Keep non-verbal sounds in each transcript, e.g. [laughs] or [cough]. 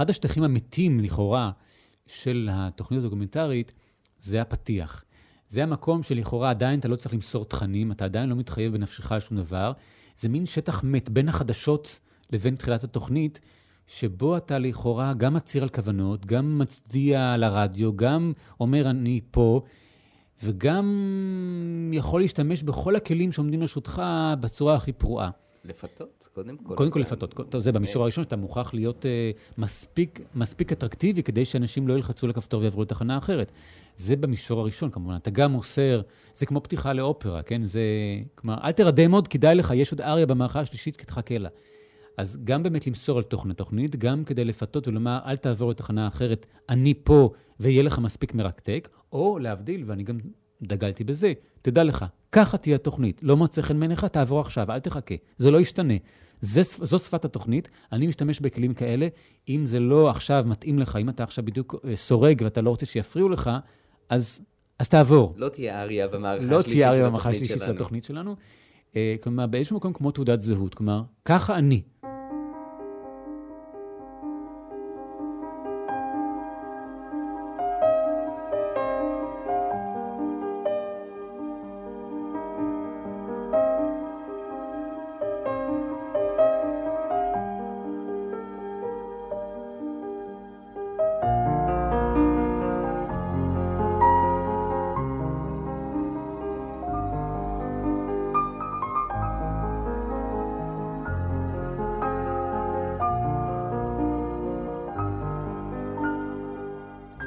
אחד השטחים המתים, לכאורה, של התוכנית הדוקומנטרית, זה הפתיח. זה המקום שלכאורה עדיין אתה לא צריך למסור תכנים, אתה עדיין לא מתחייב בנפשך על שום דבר. זה מין שטח מת בין החדשות לבין תחילת התוכנית, שבו אתה לכאורה גם מצהיר על כוונות, גם מצדיע לרדיו, גם אומר אני פה, וגם יכול להשתמש בכל הכלים שעומדים לרשותך בצורה הכי פרועה. לפתות, קודם כל. קודם כל לפתות. טוב, זה במישור הראשון, שאתה מוכרח להיות uh, מספיק, מספיק אטרקטיבי כדי שאנשים לא ילחצו לכפתור ויעברו לתחנה אחרת. זה במישור הראשון, כמובן. אתה גם מוסר, זה כמו פתיחה לאופרה, כן? זה... כלומר, אל תרדם עוד, כדאי לך, יש עוד אריה במערכה השלישית, תחכה לה. אז גם באמת למסור על תוכן התוכנית, גם כדי לפתות ולומר, אל תעבור לתחנה אחרת, אני פה, ויהיה לך מספיק מרתק, או להבדיל, ואני גם דגלתי בזה, תדע לך, ככה תהיה התוכנית, לא מוצא חן בעיניך, תעבור עכשיו, אל תחכה, זה לא ישתנה. זה, זו שפת התוכנית, אני משתמש בכלים כאלה. אם זה לא עכשיו מתאים לך, אם אתה עכשיו בדיוק אה, סורג ואתה לא רוצה שיפריעו לך, אז, אז תעבור. לא תהיה אריה במערכה לא השלישית לא תהיה אריה במערכה השלישית של התוכנית שלנו. כלומר, באיזשהו מקום כמו תעודת זהות. כלומר, ככה אני.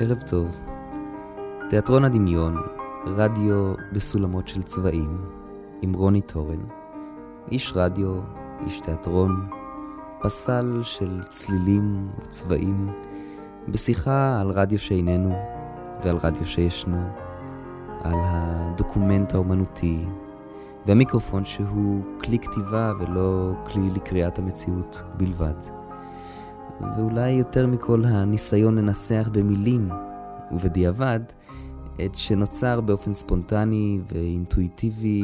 ערב טוב. תיאטרון הדמיון, רדיו בסולמות של צבעים, עם רוני טורן. איש רדיו, איש תיאטרון, פסל של צלילים וצבעים, בשיחה על רדיו שאיננו ועל רדיו שישנו, על הדוקומנט האומנותי והמיקרופון שהוא כלי כתיבה ולא כלי לקריאת המציאות בלבד. ואולי יותר מכל הניסיון לנסח במילים ובדיעבד את שנוצר באופן ספונטני ואינטואיטיבי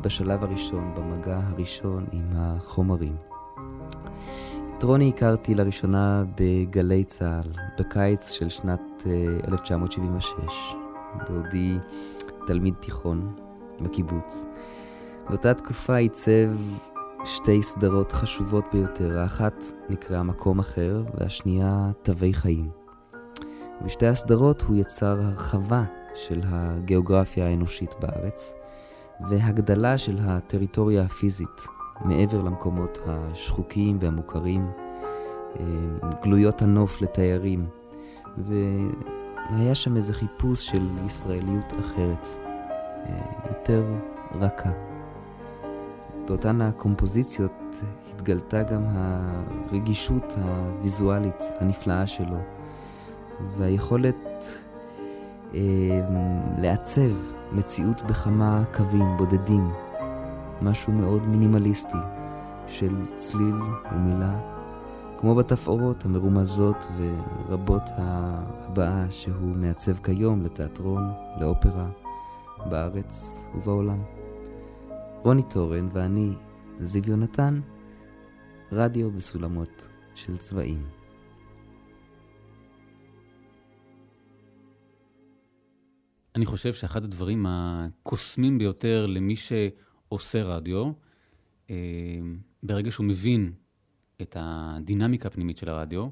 בשלב הראשון, במגע הראשון עם החומרים. את רוני הכרתי לראשונה בגלי צה"ל, בקיץ של שנת 1976, אה, בעודי תלמיד תיכון בקיבוץ. באותה תקופה עיצב שתי סדרות חשובות ביותר, האחת נקראה מקום אחר והשנייה תווי חיים. בשתי הסדרות הוא יצר הרחבה של הגיאוגרפיה האנושית בארץ והגדלה של הטריטוריה הפיזית מעבר למקומות השחוקים והמוכרים, אה, גלויות הנוף לתיירים, והיה שם איזה חיפוש של ישראליות אחרת, אה, יותר רכה. באותן הקומפוזיציות התגלתה גם הרגישות הוויזואלית הנפלאה שלו, והיכולת אה, לעצב מציאות בכמה קווים בודדים, משהו מאוד מינימליסטי של צליל ומילה, כמו בתפאורות המרומזות ורבות הבאה שהוא מעצב כיום לתיאטרון, לאופרה, בארץ ובעולם. רוני טורן ואני, זיו יונתן, רדיו בסולמות של צבעים. אני חושב שאחד הדברים הקוסמים ביותר למי שעושה רדיו, אה, ברגע שהוא מבין את הדינמיקה הפנימית של הרדיו,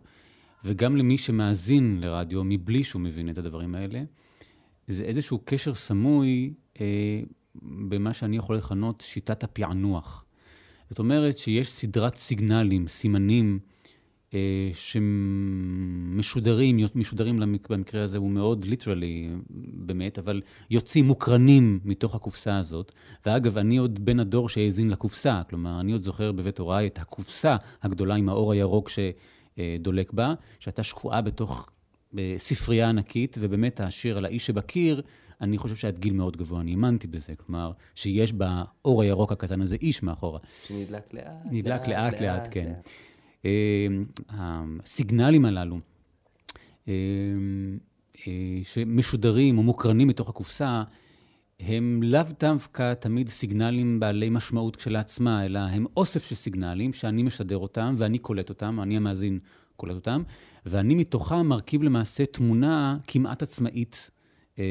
וגם למי שמאזין לרדיו מבלי שהוא מבין את הדברים האלה, זה איזשהו קשר סמוי אה, במה שאני יכול לכנות שיטת הפענוח. זאת אומרת שיש סדרת סיגנלים, סימנים, אה, שמשודרים, משודרים במקרה הזה, הוא מאוד ליטרלי באמת, אבל יוצאים, מוקרנים מתוך הקופסה הזאת. ואגב, אני עוד בן הדור שהאזין לקופסה, כלומר, אני עוד זוכר בבית הוריי את הקופסה הגדולה עם האור הירוק שדולק בה, שהייתה שקועה בתוך ספרייה ענקית, ובאמת השיר על האיש שבקיר, אני חושב שהיה גיל מאוד גבוה, אני האמנתי בזה. כלומר, שיש באור הירוק הקטן הזה איש מאחורה. שנדלק לאט. נדלק לאט, לאט, לאט, כן. אמ, הסיגנלים הללו, אמ, אה, שמשודרים או מוקרנים מתוך הקופסה, הם לאו דווקא תמיד סיגנלים בעלי משמעות כשלעצמה, אלא הם אוסף של סיגנלים שאני משדר אותם ואני קולט אותם, אני המאזין קולט אותם, ואני מתוכם מרכיב למעשה תמונה כמעט עצמאית. אה,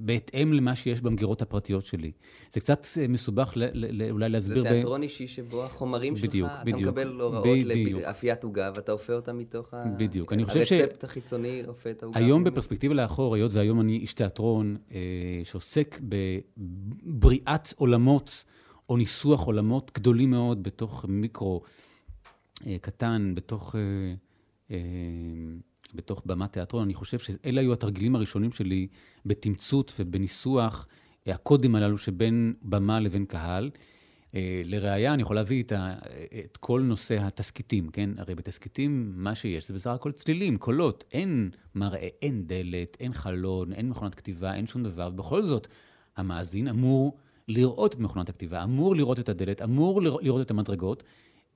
בהתאם למה שיש במגירות הפרטיות שלי. זה קצת אה, מסובך ל, ל, ל, אולי להסביר... זה תיאטרון ב... אישי שבו החומרים בדיוק, שלך, בדיוק, אתה מקבל הוראות לאפיית עוגה, ואתה אופה אותם מתוך בדיוק. ה... אני חושב הרצפט ש... החיצוני אופה את העוגה. היום בפרספקטיבה לאחור, היות והיום אני איש תיאטרון אה, שעוסק בבריאת עולמות, או ניסוח עולמות גדולים מאוד בתוך מיקרו אה, קטן, בתוך... אה, אה, בתוך במת תיאטרון, אני חושב שאלה היו התרגילים הראשונים שלי בתמצות ובניסוח אה, הקודים הללו שבין במה לבין קהל. אה, לראיה, אני יכול להביא את, ה, את כל נושא התסכיתים, כן? הרי בתסכיתים, מה שיש זה בסך הכל צלילים, קולות. אין מראה, אין דלת, אין חלון, אין מכונת כתיבה, אין שום דבר. בכל זאת, המאזין אמור לראות את מכונת הכתיבה, אמור לראות את הדלת, אמור לראות את המדרגות.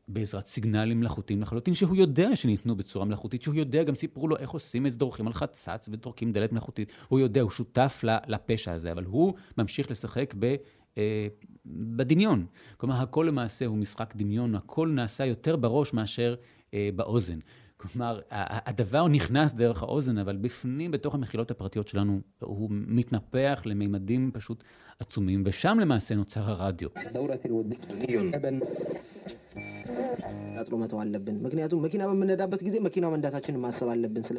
בעזרת סיגנלים מלאכותיים לחלוטין, שהוא יודע שניתנו בצורה מלאכותית, שהוא יודע, גם סיפרו לו איך עושים את זה, דורכים על חצץ ודורקים דלת מלאכותית. הוא יודע, הוא שותף לפשע הזה, אבל הוא ממשיך לשחק ב... אה, בדמיון. כלומר, הכל למעשה הוא משחק דמיון, הכל נעשה יותר בראש מאשר אה, באוזן. כלומר, הדבר נכנס דרך האוזן, אבל בפנים, בתוך המחילות הפרטיות שלנו, הוא מתנפח למימדים פשוט עצומים, ושם למעשה נוצר הרדיו. አጥሮ መተው አለብን። ምክንያቱም መኪና በምንነዳበት ጊዜ መኪናው መንዳታችንን ማሰብ አለብን። ስለ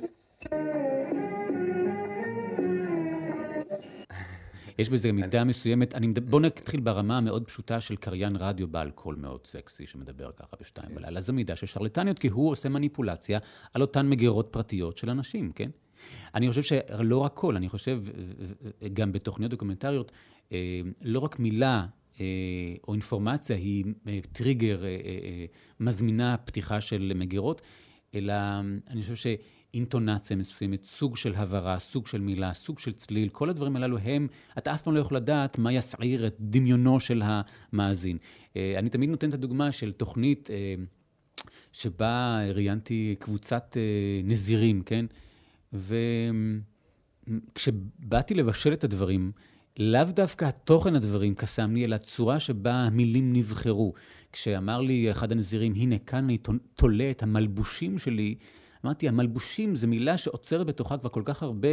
יש בזה מידה מסוימת, אני, בואו נתחיל ברמה המאוד פשוטה של קריין רדיו בעל קול מאוד סקסי, שמדבר ככה בשתיים כן. בלילה. זו מידה של שרלטניות, כי הוא עושה מניפולציה על אותן מגירות פרטיות של אנשים, כן? אני חושב שלא רק קול, אני חושב, גם בתוכניות דוקומנטריות, אה, לא רק מילה אה, או אינפורמציה היא אה, טריגר, אה, מזמינה פתיחה של מגירות, אלא אני חושב שאינטונציה מסוימת, סוג של הברה, סוג של מילה, סוג של צליל, כל הדברים הללו הם, אתה אף פעם לא יכול לדעת מה יסעיר את דמיונו של המאזין. אני תמיד נותן את הדוגמה של תוכנית שבה ראיינתי קבוצת נזירים, כן? וכשבאתי לבשל את הדברים, לאו דווקא התוכן הדברים קסם לי, אלא הצורה שבה המילים נבחרו. כשאמר לי אחד הנזירים, הנה, כאן אני תולה את המלבושים שלי, אמרתי, המלבושים זו מילה שעוצרת בתוכה כבר כל כך הרבה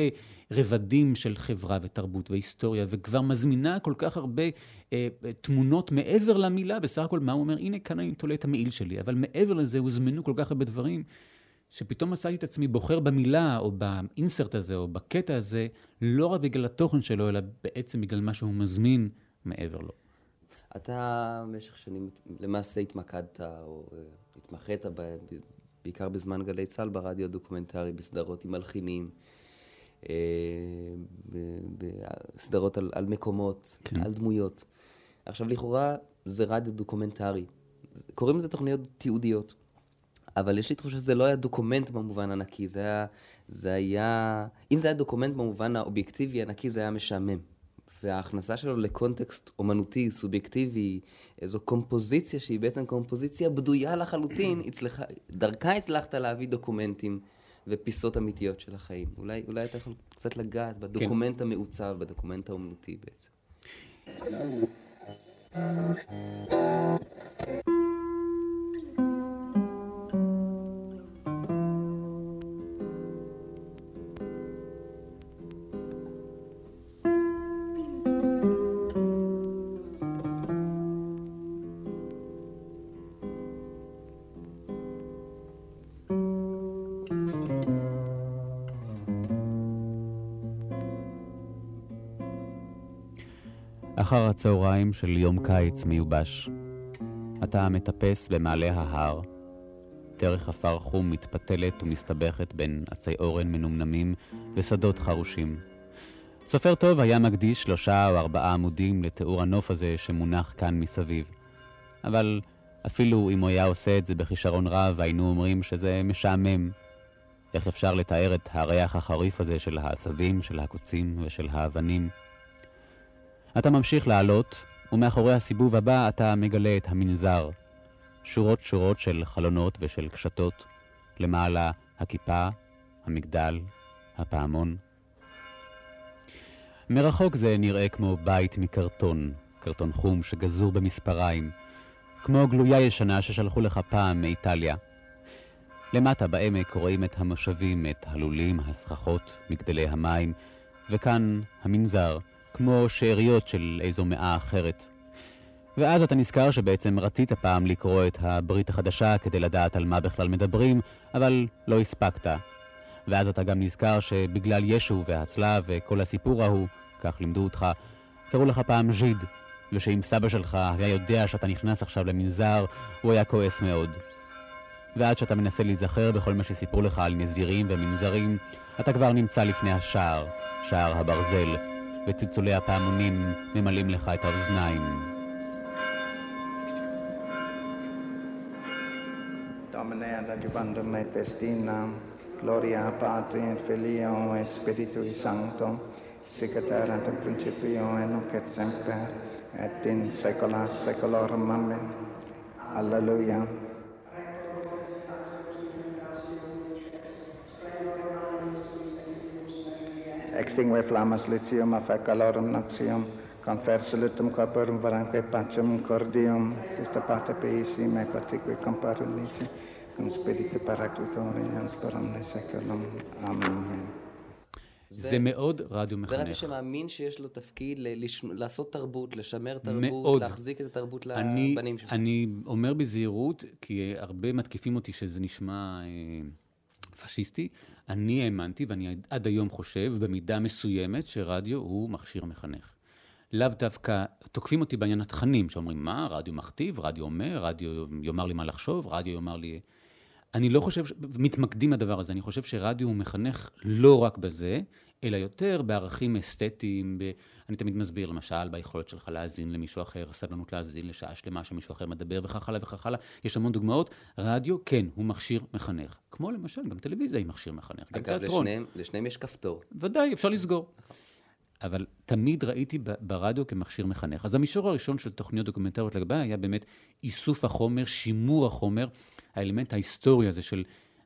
רבדים של חברה ותרבות והיסטוריה, וכבר מזמינה כל כך הרבה אה, תמונות מעבר למילה, בסך הכל, מה הוא אומר? הנה, כאן אני תולה את המעיל שלי, אבל מעבר לזה הוזמנו כל כך הרבה דברים. שפתאום מצאתי את עצמי בוחר במילה, או באינסרט הזה, או בקטע הזה, לא רק בגלל התוכן שלו, אלא בעצם בגלל מה שהוא מזמין מעבר לו. אתה במשך שנים למעשה התמקדת, או אה, התמחית בעיקר בזמן גלי צה"ל ברדיו הדוקומנטרי, בסדרות עם מלחינים, אה, בסדרות על, על מקומות, כן. על דמויות. עכשיו, לכאורה זה רדיו דוקומנטרי. קוראים לזה תוכניות תיעודיות. אבל יש לי תחושה שזה לא היה דוקומנט במובן הנקי, זה היה, זה היה... אם זה היה דוקומנט במובן האובייקטיבי הנקי, זה היה משעמם. וההכנסה שלו לקונטקסט אומנותי, סובייקטיבי, איזו קומפוזיציה שהיא בעצם קומפוזיציה בדויה לחלוטין, [clears throat] הצלח... דרכה הצלחת להביא דוקומנטים ופיסות אמיתיות של החיים. אולי, אולי אתה יכול קצת לגעת בדוקומנט כן. המעוצב, בדוקומנט האומנותי בעצם. [clears throat] אחר הצהריים של יום קיץ מיובש. אתה מטפס במעלה ההר. דרך עפר חום מתפתלת ומסתבכת בין עצי אורן מנומנמים ושדות חרושים. סופר טוב היה מקדיש שלושה או ארבעה עמודים לתיאור הנוף הזה שמונח כאן מסביב. אבל אפילו אם הוא היה עושה את זה בכישרון רב, היינו אומרים שזה משעמם. איך אפשר לתאר את הריח החריף הזה של העשבים, של הקוצים ושל האבנים? אתה ממשיך לעלות, ומאחורי הסיבוב הבא אתה מגלה את המנזר. שורות שורות של חלונות ושל קשתות, למעלה הכיפה, המגדל, הפעמון. מרחוק זה נראה כמו בית מקרטון, קרטון חום שגזור במספריים. כמו גלויה ישנה ששלחו לך פעם מאיטליה. למטה בעמק רואים את המושבים, את הלולים, הסככות, מגדלי המים, וכאן המנזר, כמו שאריות של איזו מאה אחרת. ואז אתה נזכר שבעצם רצית פעם לקרוא את הברית החדשה כדי לדעת על מה בכלל מדברים, אבל לא הספקת. ואז אתה גם נזכר שבגלל ישו והצלב וכל הסיפור ההוא, כך לימדו אותך, קראו לך פעם ז'יד, ושאם סבא שלך היה יודע שאתה נכנס עכשיו למנזר, הוא היה כועס מאוד. ועד שאתה מנסה להיזכר בכל מה שסיפרו לך על נזירים ומנזרים, אתה כבר נמצא לפני השער, שער הברזל, וצלצולי הפעמונים ממלאים לך את האוזניים. Alleluia. Extingue flammas litium a fecalorum noxium, confer salutum corporum varanque pacem cordium, sista pater peisi me quatique comparum litium, cum spiritu paraclitorians per omne seculum. אמן. זה מאוד רדיו מחנך. זה רדיו שמאמין שיש לו תפקיד לש... לעשות תרבות, לשמר תרבות, מאוד. להחזיק את התרבות אני, לבנים שלו. אני אומר בזהירות, כי הרבה מתקיפים אותי שזה נשמע אה, פשיסטי. אני האמנתי, ואני עד היום חושב, במידה מסוימת, שרדיו הוא מכשיר מחנך. לאו דווקא, תוקפים אותי בעניין התכנים, שאומרים, מה, רדיו מכתיב, רדיו אומר, רדיו יאמר לי מה לחשוב, רדיו יאמר לי... אני לא חושב, מתמקדים בדבר הזה, אני חושב שרדיו הוא מחנך לא רק בזה, אלא יותר בערכים אסתטיים, ב... אני תמיד מסביר, למשל, ביכולת שלך להאזין למישהו אחר, סבלנות להאזין לשעה שלמה שמישהו אחר מדבר וכך הלאה וכך הלאה, יש המון דוגמאות. רדיו, כן, הוא מכשיר מחנך. כמו למשל, גם טלוויזיה היא מכשיר מחנך. אגב, לשניהם, לשניהם יש כפתור. ודאי, אפשר לסגור. אבל תמיד ראיתי ברדיו כמכשיר מחנך. אז המישור הראשון של תוכניות דוקומנטריות לגבי היה באמת איסוף החומר, שימור החומר, האלמנט ההיסטורי הזה של,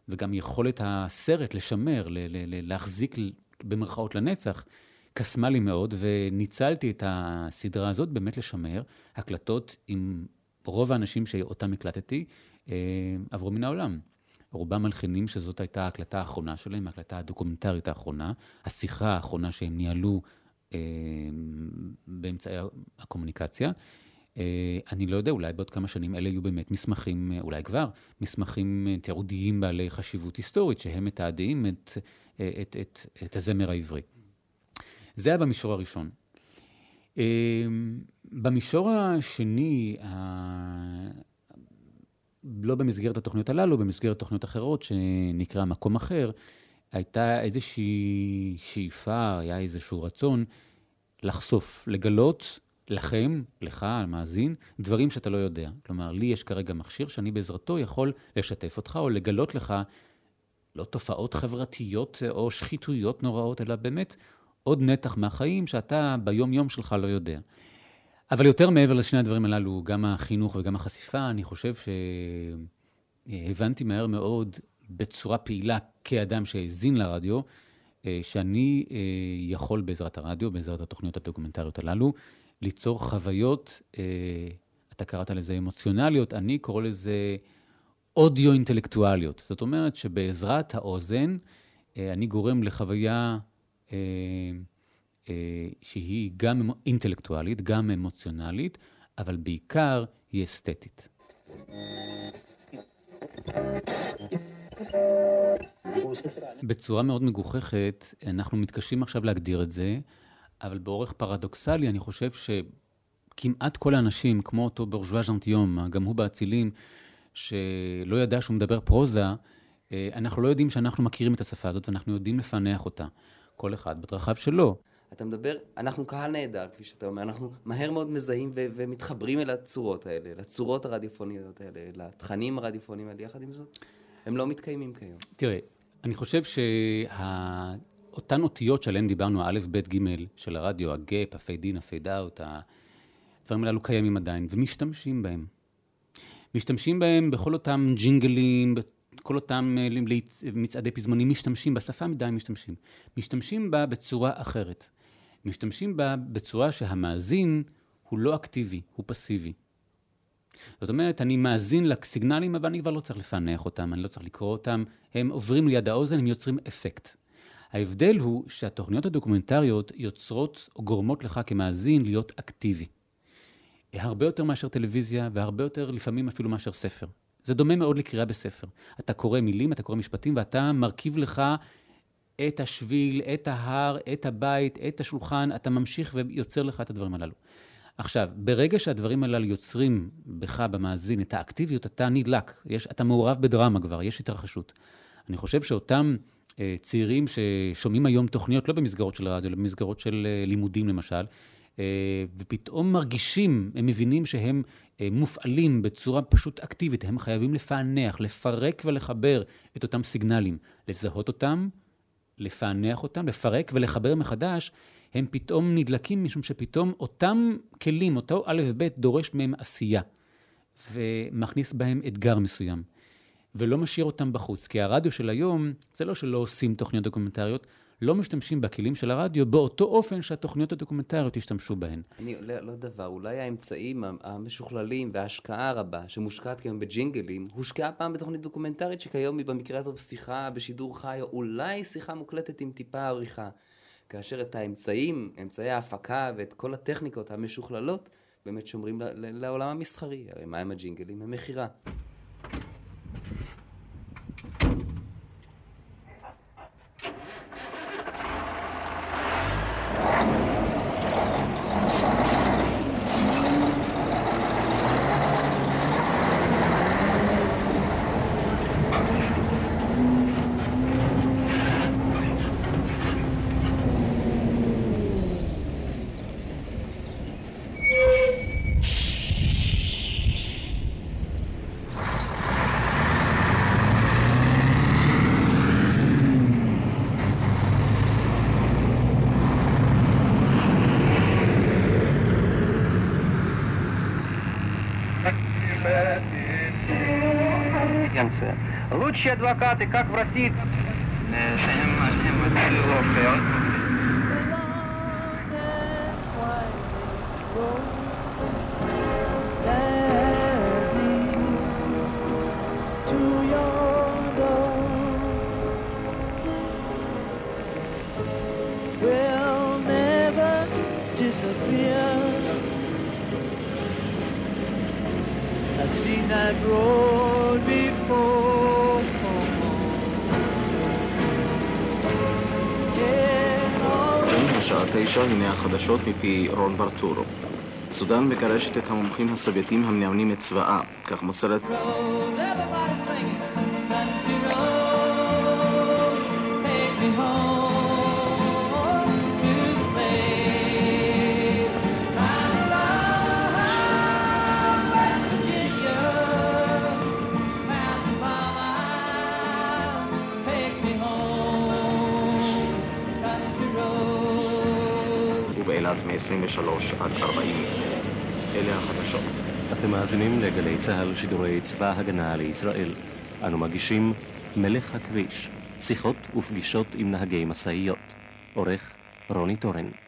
וגם יכולת הסרט לשמר, ל- ל- ל- להחזיק במרכאות לנצח, קסמה לי מאוד, וניצלתי את הסדרה הזאת באמת לשמר הקלטות עם רוב האנשים שאותם הקלטתי, אה, עברו מן העולם. רובם מלחינים שזאת הייתה ההקלטה האחרונה שלהם, ההקלטה הדוקומנטרית האחרונה, השיחה האחרונה שהם ניהלו אה, באמצעי הקומוניקציה. אה, אני לא יודע, אולי בעוד כמה שנים אלה יהיו באמת מסמכים, אה, אולי כבר, מסמכים אה, תיעודיים בעלי חשיבות היסטורית, שהם מתעדים את, את, את, את הזמר העברי. זה היה במישור הראשון. במישור השני, לא במסגרת התוכניות הללו, במסגרת תוכניות אחרות, שנקרא מקום אחר, הייתה איזושהי שאיפה, היה איזשהו רצון לחשוף, לגלות לכם, לך, המאזין, דברים שאתה לא יודע. כלומר, לי יש כרגע מכשיר שאני בעזרתו יכול לשתף אותך או לגלות לך לא תופעות חברתיות או שחיתויות נוראות, אלא באמת עוד נתח מהחיים שאתה ביום-יום שלך לא יודע. אבל יותר מעבר לשני הדברים הללו, גם החינוך וגם החשיפה, אני חושב שהבנתי מהר מאוד, בצורה פעילה, כאדם שהאזין לרדיו, שאני אה, יכול בעזרת הרדיו, בעזרת התוכניות הדוקומנטריות הללו, ליצור חוויות, אה, אתה קראת לזה אמוציונליות, אני קורא לזה אודיו-אינטלקטואליות. זאת אומרת שבעזרת האוזן, אה, אני גורם לחוויה אה, שהיא גם אינטלקטואלית, גם אמוציונלית, אבל בעיקר היא אסתטית. בצורה מאוד מגוחכת, אנחנו מתקשים עכשיו להגדיר את זה, אבל באורך פרדוקסלי, אני חושב שכמעט כל האנשים, כמו אותו בורז'ואה ז'נטיום, גם הוא באצילים, שלא ידע שהוא מדבר פרוזה, אה, אנחנו לא יודעים שאנחנו מכירים את השפה הזאת ואנחנו יודעים לפענח אותה. כל אחד בדרכיו שלו. אתה מדבר, אנחנו קהל נהדר, כפי שאתה אומר, אנחנו מהר מאוד מזהים ו- ומתחברים אל הצורות האלה, לצורות הרדיופוניות האלה, לתכנים הרדיופוניים האלה, יחד עם זאת, הם לא מתקיימים כיום. תראה, אני חושב שה... אותן אותיות שעליהן דיברנו, א', ב', ג' של הרדיו, ה gap, ה fade in, ה fade out, הדברים הללו קיימים עדיין, ומשתמשים בהם. משתמשים בהם בכל אותם ג'ינגלים, בכל אותם אה, מצעדי פזמונים, משתמשים, בשפה מדי משתמשים. משתמשים בה בצורה אחרת. משתמשים בה בצורה שהמאזין הוא לא אקטיבי, הוא פסיבי. זאת אומרת, אני מאזין לסיגנלים, אבל אני כבר לא צריך לפענח אותם, אני לא צריך לקרוא אותם, הם עוברים ליד האוזן, הם יוצרים אפקט. ההבדל הוא שהתוכניות הדוקומנטריות יוצרות או גורמות לך כמאזין להיות אקטיבי. הרבה יותר מאשר טלוויזיה, והרבה יותר לפעמים אפילו מאשר ספר. זה דומה מאוד לקריאה בספר. אתה קורא מילים, אתה קורא משפטים, ואתה מרכיב לך את השביל, את ההר, את הבית, את השולחן, אתה ממשיך ויוצר לך את הדברים הללו. עכשיו, ברגע שהדברים הללו יוצרים בך, במאזין, את האקטיביות, אתה נדלק, יש, אתה מעורב בדרמה כבר, יש התרחשות. אני חושב שאותם צעירים ששומעים היום תוכניות, לא במסגרות של רדיו, אלא במסגרות של אה, לימודים למשל, אה, ופתאום מרגישים, הם מבינים שהם אה, מופעלים בצורה פשוט אקטיבית, הם חייבים לפענח, לפרק ולחבר את אותם סיגנלים, לזהות אותם, לפענח אותם, לפרק ולחבר מחדש, הם פתאום נדלקים משום שפתאום אותם כלים, אותו א' ב' דורש מהם עשייה, ומכניס בהם אתגר מסוים, ולא משאיר אותם בחוץ. כי הרדיו של היום, זה לא שלא עושים תוכניות דוקומנטריות, לא משתמשים בכלים של הרדיו באותו אופן שהתוכניות הדוקומנטריות השתמשו בהן. אני, לא, לא דבר, אולי האמצעים המשוכללים וההשקעה הרבה שמושקעת כיום בג'ינגלים, הושקעה פעם בתוכנית דוקומנטרית שכיום היא במקרה הטוב שיחה בשידור חי, או אולי שיחה מוקלטת עם טיפה עריכה. כאשר את האמצעים, אמצעי ההפקה ואת כל הטכניקות המשוכללות, באמת שומרים לעולם המסחרי. הרי מה הם הג'ינגלים? הם מכירה. you адвокаты, как в России. disappear. הנה החדשות מפי רון ברטורו. סודאן מגרשת את המומחים הסובייטים המנהלים את צבאה, כך מוסרת... ובאילת מ-23 עד 40. אלה החדשות. אתם מאזינים לגלי צה"ל שידורי צבא הגנה לישראל. אנו מגישים מלך הכביש, שיחות ופגישות עם נהגי משאיות. עורך רוני טורן.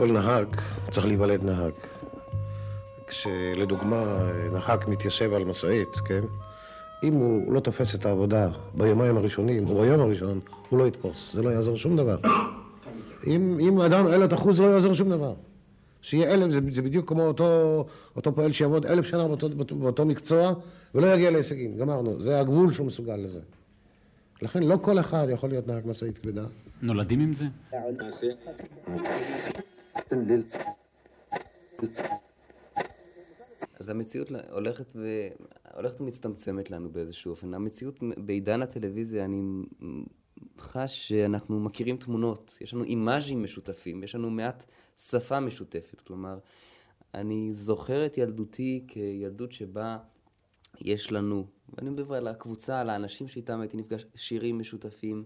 כל נהג, צריך להיוולד נהג. כשלדוגמה נהג מתיישב על משאית, כן? אם הוא לא תופס את העבודה ביומיים הראשונים או ביום הראשון, הוא לא יתפוס, זה לא יעזור שום דבר. אם, אם אדם אין לו את אחוז, זה לא יעזור שום דבר. שיהיה אלף, זה, זה בדיוק כמו אותו, אותו פועל שיעבוד אלף שנה באותו, באותו, באותו מקצוע ולא יגיע להישגים, גמרנו, זה הגבול שהוא מסוגל לזה. לכן לא כל אחד יכול להיות נהג משאית כבדה. נולדים עם זה? אז המציאות הולכת, ו... הולכת ומצטמצמת לנו באיזשהו אופן. המציאות בעידן הטלוויזיה, אני חש שאנחנו מכירים תמונות, יש לנו אימאז'ים משותפים, יש לנו מעט שפה משותפת. כלומר, אני זוכר את ילדותי כילדות שבה יש לנו, ואני מדבר על הקבוצה, על האנשים שאיתם הייתי נפגש, שירים משותפים,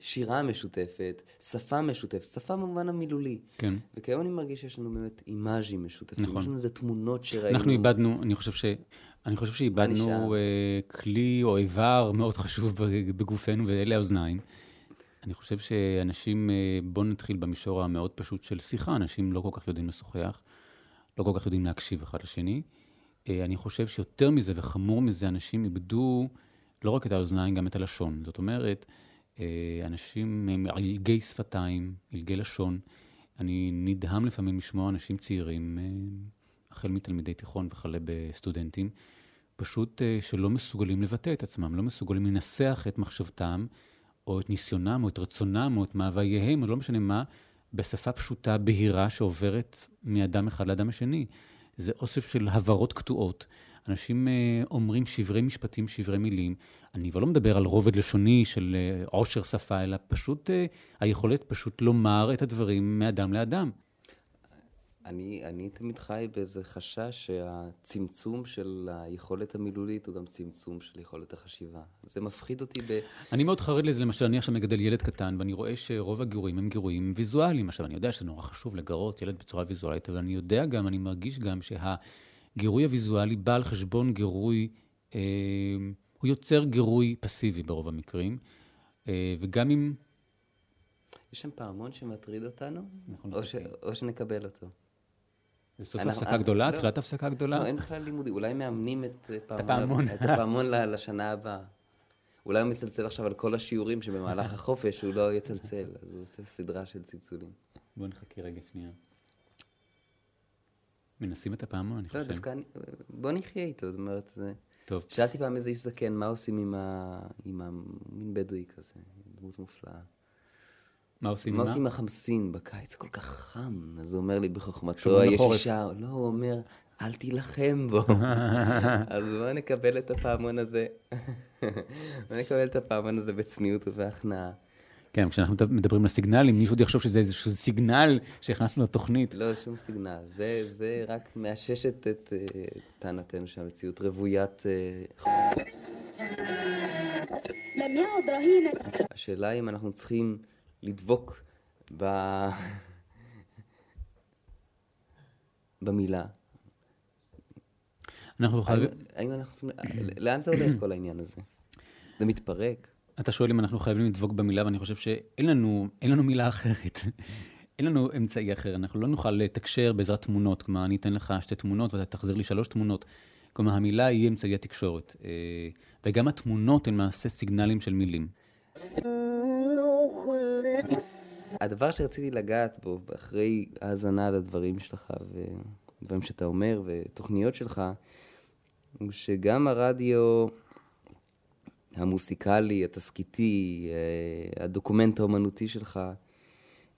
שירה משותפת, שפה משותפת, שפה במובן המילולי. כן. וכיום אני מרגיש שיש לנו באמת אימאז'ים משותפים. נכון. יש לנו איזה תמונות שראינו. אנחנו איבדנו, אני חושב ש... אני חושב שאיבדנו אה, כלי או איבר מאוד חשוב בגופנו, ואלה האוזניים. אני חושב שאנשים, אה, בואו נתחיל במישור המאוד פשוט של שיחה, אנשים לא כל כך יודעים לשוחח, לא כל כך יודעים להקשיב אחד לשני. אה, אני חושב שיותר מזה וחמור מזה, אנשים איבדו לא רק את האוזניים, גם את הלשון. זאת אומרת, אה, אנשים הם עילגי שפתיים, עילגי לשון. אני נדהם לפעמים לשמוע אנשים צעירים, אה, החל מתלמידי תיכון וכלה בסטודנטים, פשוט שלא מסוגלים לבטא את עצמם, לא מסוגלים לנסח את מחשבתם, או את ניסיונם, או את רצונם, או את מאווייהם, או לא משנה מה, בשפה פשוטה, בהירה, שעוברת מאדם אחד לאדם השני. זה אוסף של הברות קטועות. אנשים אה, אומרים שברי משפטים, שברי מילים. אני כבר לא מדבר על רובד לשוני של אה, עושר שפה, אלא פשוט אה, היכולת פשוט לומר את הדברים מאדם לאדם. אני, אני תמיד חי באיזה חשש שהצמצום של היכולת המילולית הוא גם צמצום של יכולת החשיבה. זה מפחיד אותי ב... אני מאוד חרד לזה, למשל, אני עכשיו מגדל ילד קטן, ואני רואה שרוב הגירויים הם גירויים ויזואליים. עכשיו, אני יודע שזה נורא חשוב לגרות ילד בצורה ויזואלית, אבל אני יודע גם, אני מרגיש גם שהגירוי הוויזואלי בא על חשבון גירוי, אה, הוא יוצר גירוי פסיבי ברוב המקרים, אה, וגם אם... יש שם פעמון שמטריד אותנו, או, ש... או שנקבל אותו. זה סוף הפסקה גדולה? תחילת לא. הפסקה גדולה? לא, אין בכלל לימודי. אולי מאמנים את הפעמון. את הפעמון [laughs] לשנה הבאה. אולי הוא מצלצל עכשיו על כל השיעורים שבמהלך [laughs] החופש הוא לא יצלצל, אז הוא עושה סדרה של צלצולים. בוא נחכה רגע שנייה. מנסים את הפעמון, אני לא, חושב. לא, דווקא, בוא נחיה איתו, זאת אומרת, זה... טוב. שאלתי פעם איזה איש זקן, מה עושים עם המין בדואי כזה, דמות מופלאה. מה עושים מה? מה עושים עם החמסין בקיץ? כל כך חם. אז הוא אומר לי בחוכמתו הישישה, לא, הוא אומר, אל תילחם בו. [laughs] אז בוא נקבל את הפעמון הזה. בוא נקבל את הפעמון הזה בצניעות ובהכנעה. כן, כשאנחנו מדברים על סיגנלים, מישהו עוד יחשוב שזה איזשהו סיגנל שהכנסנו לתוכנית. לא, שום סיגנל. זה, זה רק מאששת את uh, טענתנו שהמציאות רוויית... Uh... השאלה אם אנחנו צריכים לדבוק ב... במילה. אנחנו חייבים... האם אנחנו צריכים... לאן זה הולך כל העניין הזה? זה מתפרק? אתה שואל אם אנחנו חייבים לדבוק במילה, ואני חושב שאין לנו, לנו מילה אחרת. אין לנו אמצעי אחר, אנחנו לא נוכל לתקשר בעזרת תמונות. כלומר, אני אתן לך שתי תמונות ואתה תחזיר לי שלוש תמונות. כלומר, המילה היא אמצעי התקשורת. אה, וגם התמונות הן מעשה סיגנלים של מילים. הדבר שרציתי לגעת בו, אחרי האזנה לדברים שלך ודברים שאתה אומר ותוכניות שלך, הוא שגם הרדיו המוסיקלי, התסכיתי, אה, הדוקומנט האומנותי שלך,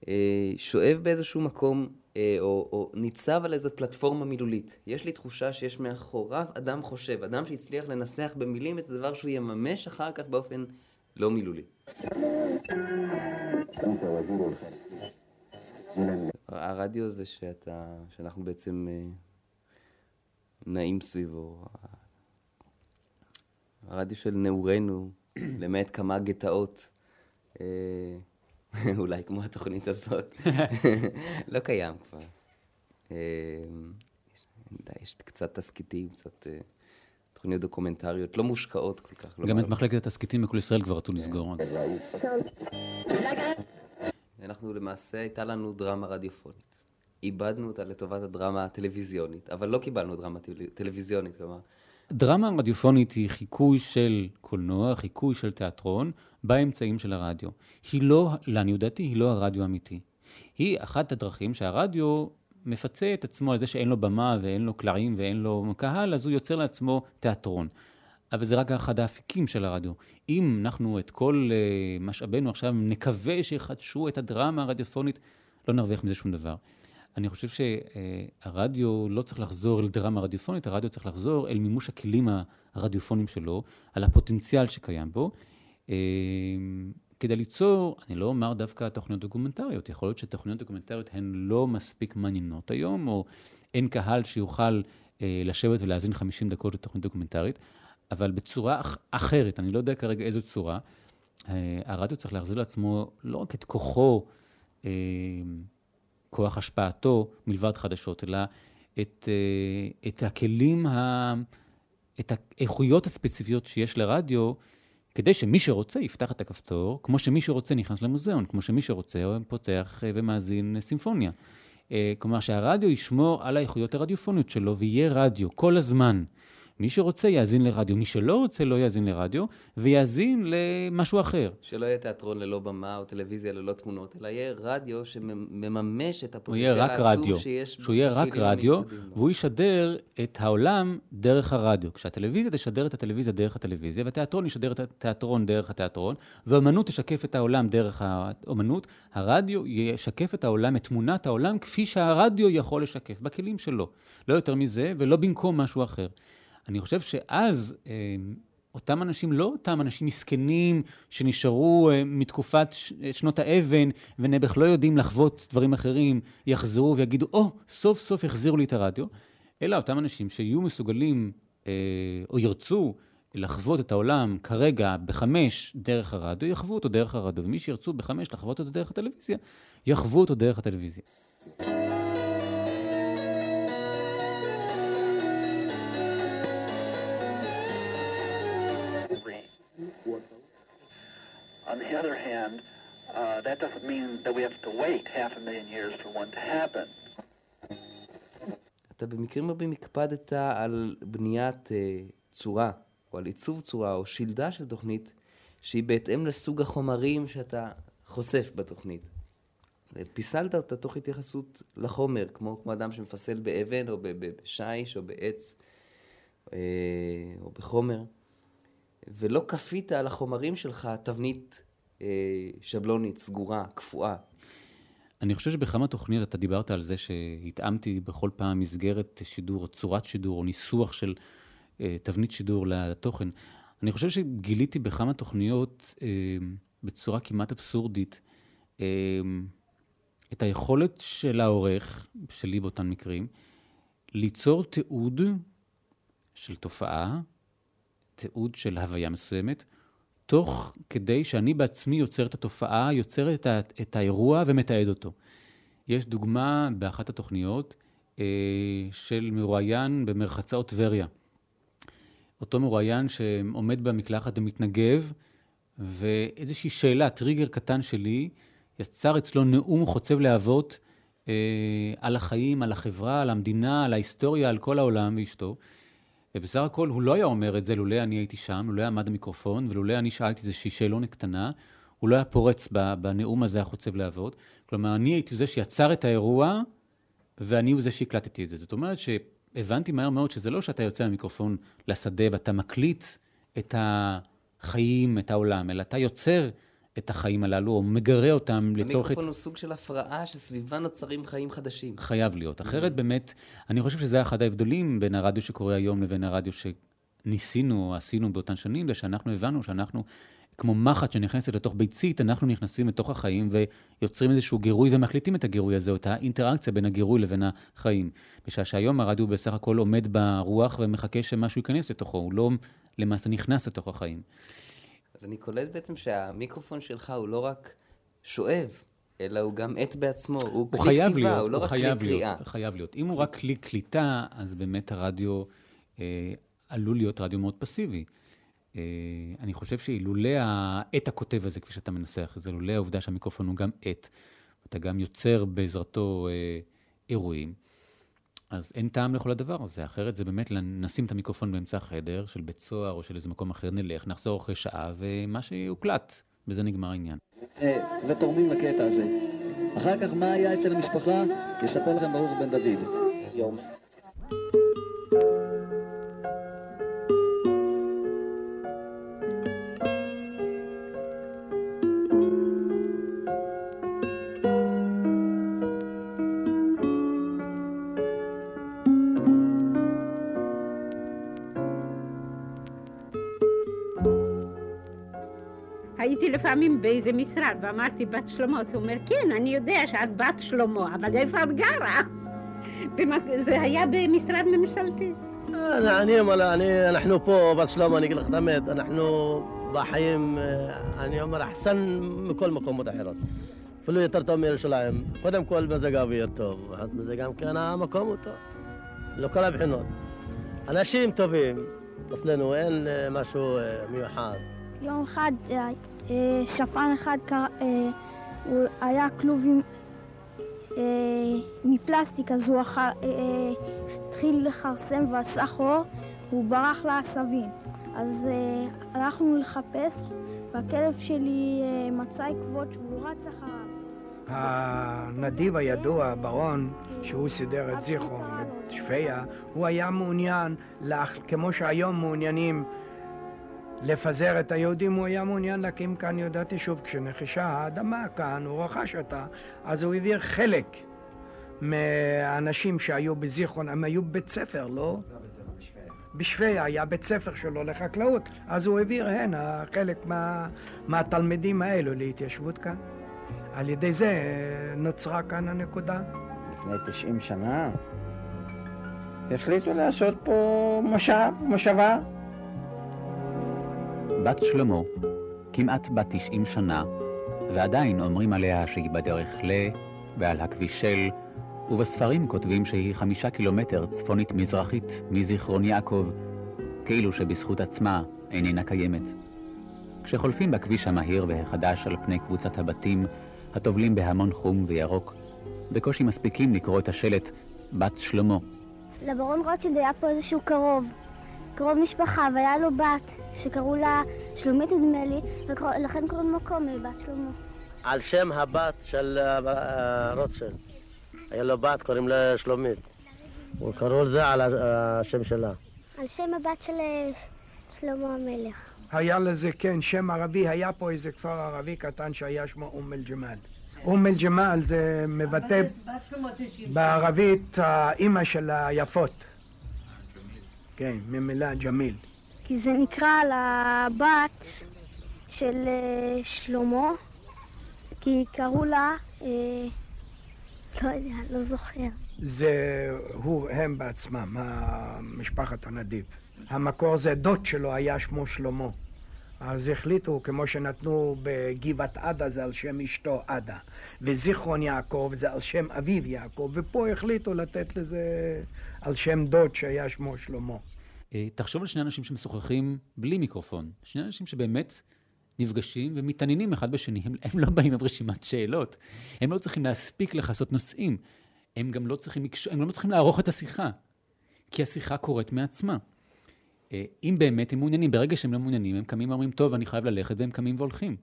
אה, שואב באיזשהו מקום, אה, או, או ניצב על איזו פלטפורמה מילולית. יש לי תחושה שיש מאחוריו אדם חושב, אדם שהצליח לנסח במילים את הדבר שהוא יממש אחר כך באופן לא מילולי. הרדיו זה שאתה, שאנחנו בעצם נעים סביבו. הרדיו של נעורינו, למעט כמה גטאות, אה, אולי כמו התוכנית הזאת, לא קיים כבר. אה, יש קצת תסכיתים, קצת... תוכניות דוקומנטריות לא מושקעות כל כך. לא גם את מחלקת התסכיתים בכל ישראל כבר רצו לסגור. אנחנו למעשה, הייתה לנו דרמה רדיופונית. איבדנו אותה לטובת הדרמה הטלוויזיונית, אבל לא קיבלנו דרמה טלוויזיונית, כלומר. דרמה רדיופונית היא חיקוי של קולנוע, חיקוי של תיאטרון, באמצעים של הרדיו. היא לא, לעניות דעתי, היא לא הרדיו האמיתי. היא אחת הדרכים שהרדיו מפצה את עצמו על זה שאין לו במה ואין לו קלעים ואין לו קהל, אז הוא יוצר לעצמו תיאטרון. אבל זה רק אחד האפיקים של הרדיו. אם אנחנו את כל uh, משאבינו עכשיו נקווה שיחדשו את הדרמה הרדיופונית, לא נרוויח מזה שום דבר. אני חושב שהרדיו לא צריך לחזור אל דרמה רדיופונית, הרדיו צריך לחזור אל מימוש הכלים הרדיופוניים שלו, על הפוטנציאל שקיים בו. Uh, כדי ליצור, אני לא אומר דווקא תוכניות דוקומנטריות, יכול להיות שתוכניות דוקומנטריות הן לא מספיק מעניינות היום, או אין קהל שיוכל אה, לשבת ולהאזין 50 דקות לתוכנית דוקומנטרית, אבל בצורה אח, אחרת, אני לא יודע כרגע איזו צורה, אה, הרדיו צריך להחזיר לעצמו לא רק את כוחו, אה, כוח השפעתו מלבד חדשות, אלא את, אה, את הכלים, ה, את האיכויות הספציפיות שיש לרדיו, כדי שמי שרוצה יפתח את הכפתור, כמו שמי שרוצה נכנס למוזיאון, כמו שמי שרוצה פותח ומאזין סימפוניה. כלומר שהרדיו ישמור על האיכויות הרדיופוניות שלו ויהיה רדיו כל הזמן. מי שרוצה יאזין לרדיו, מי שלא רוצה לא יאזין לרדיו, ויאזין למשהו אחר. שלא יהיה תיאטרון ללא במה או טלוויזיה ללא תמונות, אלא יהיה רדיו שמממש את הפוטנציאל העצום שיש. שהוא יהיה רק רדיו, והוא ישדר את העולם דרך הרדיו. כשהטלוויזיה תשדר את הטלוויזיה דרך הטלוויזיה, והתיאטרון ישדר את התיאטרון דרך התיאטרון, והאמנות תשקף את העולם דרך האמנות, הרדיו ישקף את העולם, את תמונת העולם, כפי שהרדיו יכול לשקף, בכלים שלו. לא יותר מזה, ולא במקום משהו אחר. אני חושב שאז אה, אותם אנשים, לא אותם אנשים מסכנים שנשארו אה, מתקופת שנות האבן ונעבך לא יודעים לחוות דברים אחרים, יחזרו ויגידו, או, oh, סוף סוף החזירו לי את הרדיו, אלא אותם אנשים שיהיו מסוגלים אה, או ירצו לחוות את העולם כרגע בחמש דרך הרדיו, יחוו אותו דרך הרדיו, ומי שירצו בחמש לחוות אותו דרך הטלוויזיה, יחוו אותו דרך הטלוויזיה. On the other hand, uh, that doesn't mean that we have to wait half a million years for one to happen. אתה במקרים רבים הקפדת על בניית uh, צורה, או על עיצוב צורה, או שלדה של תוכנית, שהיא בהתאם לסוג החומרים שאתה חושף בתוכנית. פיסלת אותה תוך התייחסות לחומר, כמו, כמו אדם שמפסל באבן, או בשיש, או בעץ, אה, או בחומר. ולא כפית על החומרים שלך תבנית אה, שבלונית, סגורה, קפואה. אני חושב שבכמה תוכניות אתה דיברת על זה שהתאמתי בכל פעם מסגרת שידור, או צורת שידור, או ניסוח של אה, תבנית שידור לתוכן. אני חושב שגיליתי בכמה תוכניות אה, בצורה כמעט אבסורדית אה, את היכולת של העורך, שלי באותן מקרים, ליצור תיעוד של תופעה תיעוד של הוויה מסוימת, תוך כדי שאני בעצמי יוצר את התופעה, יוצר את, ה, את האירוע ומתעד אותו. יש דוגמה באחת התוכניות אה, של מרואיין במרחצאות טבריה. אותו מרואיין שעומד במקלחת ומתנגב, ואיזושהי שאלה, טריגר קטן שלי, יצר אצלו נאום חוצב להבות אה, על החיים, על החברה, על המדינה, על ההיסטוריה, על כל העולם ואשתו. ובסך הכל הוא לא היה אומר את זה לולא אני הייתי שם, לולא עמד המיקרופון, ולולא אני שאלתי איזושהי שאלונת קטנה, הוא לא היה פורץ בנאום הזה החוצב להבות. כלומר, אני הייתי זה שיצר את האירוע, ואני הוא זה שהקלטתי את זה. זאת אומרת שהבנתי מהר מאוד שזה לא שאתה יוצא מהמיקרופון לשדה ואתה מקליט את החיים, את העולם, אלא אתה יוצר את החיים הללו, או מגרה אותם לצורך... המיקרופון הוא סוג של הפרעה שסביבה נוצרים חיים חדשים. חייב להיות. אחרת באמת, אני חושב שזה אחד ההבדלים בין הרדיו שקורה היום לבין הרדיו שניסינו עשינו באותן שנים, זה שאנחנו הבנו שאנחנו, כמו מחט שנכנסת לתוך ביצית, אנחנו נכנסים לתוך החיים ויוצרים איזשהו גירוי ומקליטים את הגירוי הזה, או את האינטראקציה בין הגירוי לבין החיים. בשעה שהיום הרדיו בסך הכל עומד ברוח ומחכה שמשהו ייכנס לתוכו, הוא לא למעשה נכנס לתוך החיים. אז אני קולט בעצם שהמיקרופון שלך הוא לא רק שואב, אלא הוא גם עט בעצמו, הוא, הוא כלי כתיבה, להיות, הוא לא הוא רק כלי קריאה. הוא חייב להיות. אם הוא רק כלי קליטה, אז באמת הרדיו אה, עלול להיות רדיו מאוד פסיבי. אה, אני חושב שאילולא העט הכותב הזה, כפי שאתה מנסח את זה, לולא העובדה שהמיקרופון הוא גם עט, אתה גם יוצר בעזרתו אה, אירועים, אז אין טעם לכל הדבר הזה, אחרת זה באמת נשים את המיקרופון באמצע החדר של בית סוהר או של איזה מקום אחר, נלך, נחזור אחרי שעה, ומה שיוקלט, בזה נגמר העניין. אה, ותורמים לקטע הזה. אחר כך מה היה אצל המשפחה? יספר לכם ברוך בן דוד. יום. לפעמים באיזה משרד ואמרתי בת שלמה, אז הוא אומר, כן, אני יודע שאת בת שלמה, אבל איפה את גרה? [laughs] זה היה במשרד ממשלתי. אני אומר, אנחנו פה, בת שלמה, אני אגיד לך את האמת, אנחנו בחיים, אני אומר, אחסן מכל מקומות אחרות. אפילו יותר טוב מירושלים. קודם כל מזג האוויר טוב, אז מזה גם כן המקום הוא טוב. לכל הבחינות. אנשים טובים, אצלנו אין משהו מיוחד. יום אחד שפן אחד קרא, הוא היה כלוב עם, מפלסטיק, אז הוא התחיל לכרסם ועשה חור, הוא ברח לעשבים. אז הלכנו לחפש, והכלב שלי מצא עקבות שהוא רץ אחריו. הנדיב הידוע, ברון, שהוא סידר את זיכרון ואת שפיה, הוא היה מעוניין, כמו שהיום מעוניינים לפזר את היהודים, הוא היה מעוניין להקים כאן יהודת יישוב. כשנחשה האדמה כאן, הוא רכש אותה, אז הוא העביר חלק מהאנשים שהיו בזיכרון, הם היו בית ספר, לא? בשפיה היה בית ספר שלו לחקלאות, אז הוא העביר הנה חלק מה, מהתלמידים האלו להתיישבות כאן. על ידי זה נוצרה כאן הנקודה. לפני 90 שנה החליטו לעשות פה מושב, מושבה. בת שלמה, כמעט בת 90 שנה, ועדיין אומרים עליה שהיא בדרך ל... ועל הכביש של, ובספרים כותבים שהיא חמישה קילומטר צפונית-מזרחית מזיכרון יעקב, כאילו שבזכות עצמה איננה קיימת. כשחולפים בכביש המהיר והחדש על פני קבוצת הבתים, הטובלים בהמון חום וירוק, בקושי מספיקים לקרוא את השלט בת שלמה. לברון רוטשילד היה פה איזשהו קרוב, קרוב משפחה, והיה לו בת שקראו לה שלומית נדמה לי, ולכן קוראים לו קומל, בת שלמה. על שם הבת של רוטשילד. היה לו בת, קוראים לה שלומית. הוא קראו לזה על השם שלה. על שם הבת של שלמה המלך. היה לזה, כן, שם ערבי, היה פה איזה כפר ערבי קטן שהיה שמו אום אל-ג'מאל. אום אל-ג'מאל זה מבטא בערבית האימא של היפות. כן, ממילה ג'מיל. כי זה נקרא על הבת של שלמה, כי קראו לה, אה, לא יודע, לא זוכר. זה הוא, הם בעצמם, משפחת הנדיב. המקור זה דוד שלו היה שמו שלמה. אז החליטו, כמו שנתנו בגבעת עדה זה על שם אשתו עדה, וזיכרון יעקב זה על שם אביו יעקב, ופה החליטו לתת לזה על שם דוד שהיה שמו שלמה. תחשוב על שני אנשים שמשוחחים בלי מיקרופון. שני אנשים שבאמת נפגשים ומתעניינים אחד בשני. הם, הם לא באים עם רשימת שאלות. הם לא צריכים להספיק לכסות נושאים. הם גם לא צריכים, הם לא צריכים לערוך את השיחה, כי השיחה קורית מעצמה. אם באמת הם מעוניינים, ברגע שהם לא מעוניינים, הם קמים ואומרים, טוב, אני חייב ללכת, והם קמים והולכים.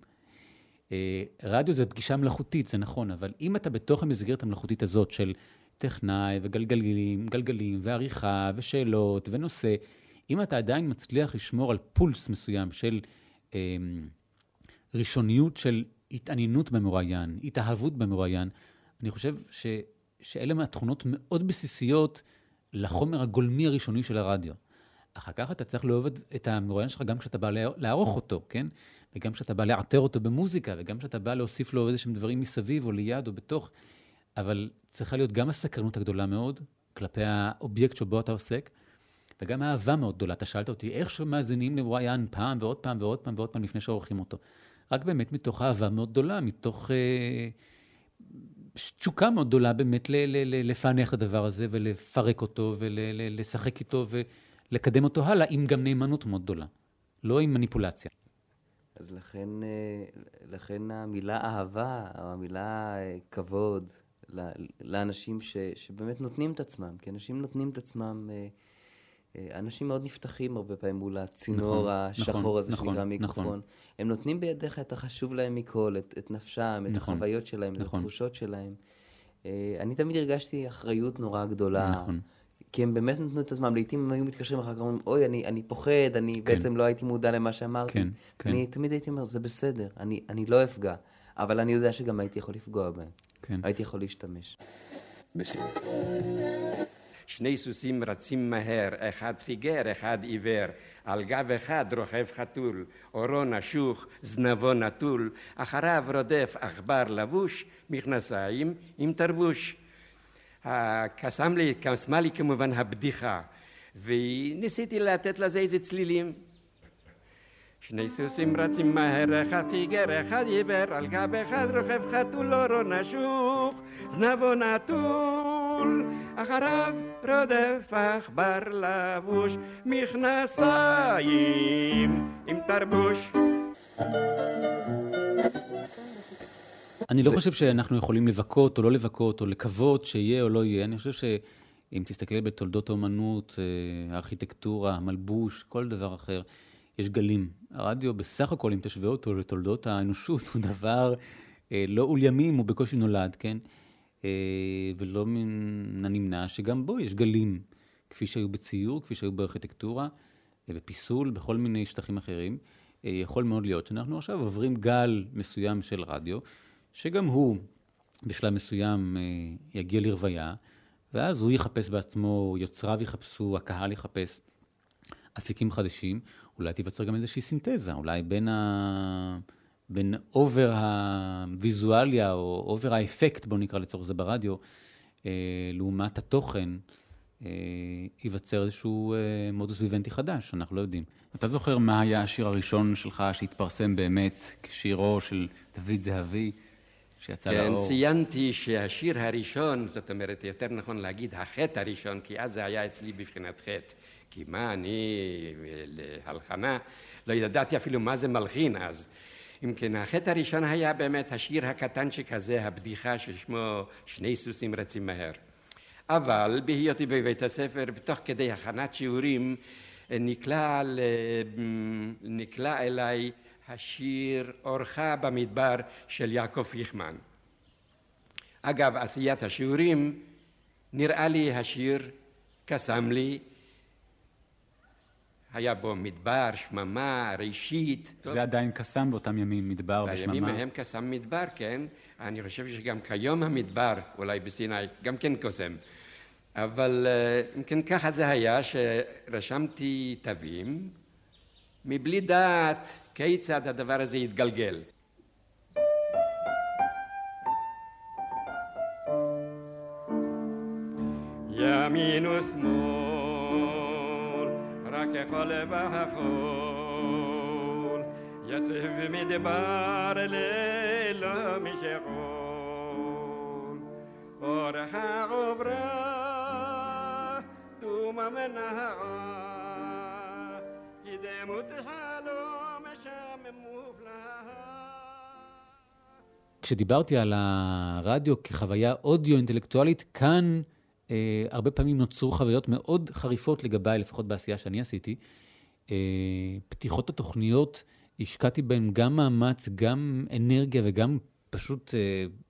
רדיו זה פגישה מלאכותית, זה נכון, אבל אם אתה בתוך המסגרת המלאכותית הזאת של טכנאי וגלגלים, גלגלים ועריכה ושאלות ונושא, אם אתה עדיין מצליח לשמור על פולס מסוים של אה, ראשוניות של התעניינות במרואיין, התאהבות במרואיין, אני חושב ש, שאלה מהתכונות מאוד בסיסיות לחומר הגולמי הראשוני של הרדיו. אחר כך אתה צריך לאהוב את המרואיין שלך גם כשאתה בא לערוך אותו, כן? וגם כשאתה בא לעטר אותו במוזיקה, וגם כשאתה בא להוסיף לו איזה שהם דברים מסביב או ליד או בתוך, אבל צריכה להיות גם הסקרנות הגדולה מאוד כלפי האובייקט שבו אתה עוסק, וגם האהבה מאוד גדולה. אתה שאלת אותי, איך שמאזינים לרואיין פעם ועוד פעם ועוד פעם ועוד פעם לפני שעורכים אותו? רק באמת מתוך אהבה מאוד גדולה, מתוך אה, תשוקה מאוד גדולה באמת ל- ל- ל- לפענח את הדבר הזה ולפרק אותו ולשחק איתו ולקדם אותו הלאה, עם גם נאמנות מאוד גדולה, לא עם מניפולציה. אז לכן, לכן המילה אהבה, או המילה כבוד, לאנשים ש, שבאמת נותנים את עצמם, כי אנשים נותנים את עצמם, אנשים מאוד נפתחים הרבה פעמים מול הצינור נכון, השחור נכון, הזה נכון, שנקרא מיקרופון. נכון. הם נותנים בידיך את החשוב להם מכל, את, את נפשם, את נכון, החוויות שלהם, נכון. את התחושות שלהם. אני תמיד הרגשתי אחריות נורא גדולה. נכון. כי הם באמת נתנו את הזמן, לעיתים הם היו מתקשרים אחר כך, אומרים, אוי, אני, אני פוחד, אני כן. בעצם לא הייתי מודע למה שאמרתי. כן, כן. אני תמיד הייתי אומר, זה בסדר, אני, אני לא אפגע, אבל אני יודע שגם הייתי יכול לפגוע בהם. כן. הייתי יכול להשתמש. שני סוסים רצים מהר, אחד חיגר, אחד עיוור, על גב אחד רוכב חתול, עורו נשוך, זנבו נטול, אחריו רודף עכבר לבוש, מכנסיים עם תרבוש. קסם לי, קסמה לי כמובן הבדיחה, וניסיתי לתת לזה איזה צלילים. שני סוסים רצים מהר, אחד חיגר, אחד עיוור, על גב אחד רוכב חתול, אורו נשוך, זנבו נטול, אחריו רודף עכבר לבוש, מכנסיים עם תרבוש. אני לא חושב שאנחנו יכולים לבכות או לא לבכות, או לקוות שיהיה או לא יהיה. אני חושב שאם תסתכל בתולדות האומנות, אה, הארכיטקטורה, המלבוש, כל דבר אחר, יש גלים. הרדיו, בסך הכל, אם תשווה אותו לתולדות האנושות, הוא דבר אה, לא אול ימים, הוא בקושי נולד, כן? אה, ולא מן הנמנע שגם בו יש גלים, כפי שהיו בציור, כפי שהיו בארכיטקטורה, בפיסול, בכל מיני שטחים אחרים. יכול מאוד להיות שאנחנו עכשיו עוברים גל מסוים של רדיו, שגם הוא בשלב מסוים יגיע לרוויה, ואז הוא יחפש בעצמו, יוצריו יחפשו, הקהל יחפש אפיקים חדשים, אולי תיווצר גם איזושהי סינתזה, אולי בין, ה... בין over הוויזואליה או over האפקט, בואו נקרא לצורך זה ברדיו, אה, לעומת התוכן, אה, ייווצר איזשהו אה, מודוס ויוונדי חדש, אנחנו לא יודעים. אתה זוכר מה היה השיר הראשון שלך שהתפרסם באמת כשירו של דוד זהבי? שיצא כן, לאור. כן, ציינתי שהשיר הראשון, זאת אומרת, יותר נכון להגיד החטא הראשון, כי אז זה היה אצלי בבחינת חטא. כי מה אני להלחנה, לא ידעתי אפילו מה זה מלחין אז. אם כן, החטא הראשון היה באמת השיר הקטנצ'יק הזה, הבדיחה ששמו שני סוסים רצים מהר. אבל בהיותי בבית הספר, ותוך כדי הכנת שיעורים, נקלע, נקלע אליי השיר אורחה במדבר של יעקב פיכמן. אגב, עשיית השיעורים, נראה לי השיר קסם לי, היה בו מדבר, שממה, ראשית. זה עדיין קסם באותם ימים, מדבר ושממה. בימים ההם קסם מדבר, כן. אני חושב שגם כיום המדבר, אולי בסיני, גם כן קוסם. אבל אם כן ככה זה היה, שרשמתי תווים, מבלי דעת כיצד הדבר הזה יתגלגל. ימין ושמאל, רק יכול והחול, יצב מדבר ללא משכול, אורך עוברה, תומה מנהרה, קדמות חלום כשדיברתי על הרדיו כחוויה אודיו-אינטלקטואלית, כאן הרבה פעמים נוצרו חוויות מאוד חריפות לגביי, לפחות בעשייה שאני עשיתי. אה, פתיחות התוכניות, השקעתי בהן גם מאמץ, גם אנרגיה וגם פשוט,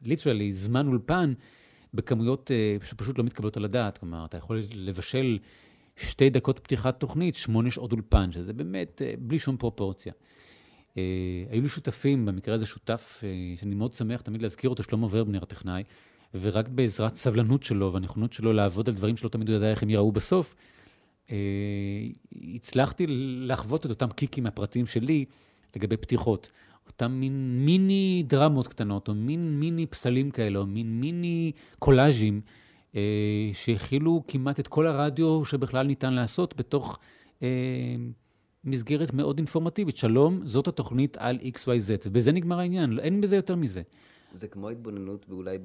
ליטרלי, אה, זמן אולפן, בכמויות אה, שפשוט לא מתקבלות על הדעת. כלומר, אתה יכול לבשל שתי דקות פתיחת תוכנית, שמונה שעות אולפן, שזה באמת אה, בלי שום פרופורציה. אה, היו לי שותפים, במקרה הזה שותף, אה, שאני מאוד שמח תמיד להזכיר אותו, שלמה ורבנר הטכנאי, ורק בעזרת סבלנות שלו והנכונות שלו לעבוד על דברים שלא תמיד הוא ידע איך הם ייראו בסוף, הצלחתי לחוות את אותם קיקים מהפרטים שלי לגבי פתיחות. אותם מין מיני דרמות קטנות, או מין מיני פסלים כאלה, או מין מיני קולאז'ים. אה, שהכילו כמעט את כל הרדיו שבכלל ניתן לעשות בתוך אה, מסגרת מאוד אינפורמטיבית. שלום, זאת התוכנית על XYZ, ובזה נגמר העניין, אין בזה יותר מזה. זה כמו התבוננות אולי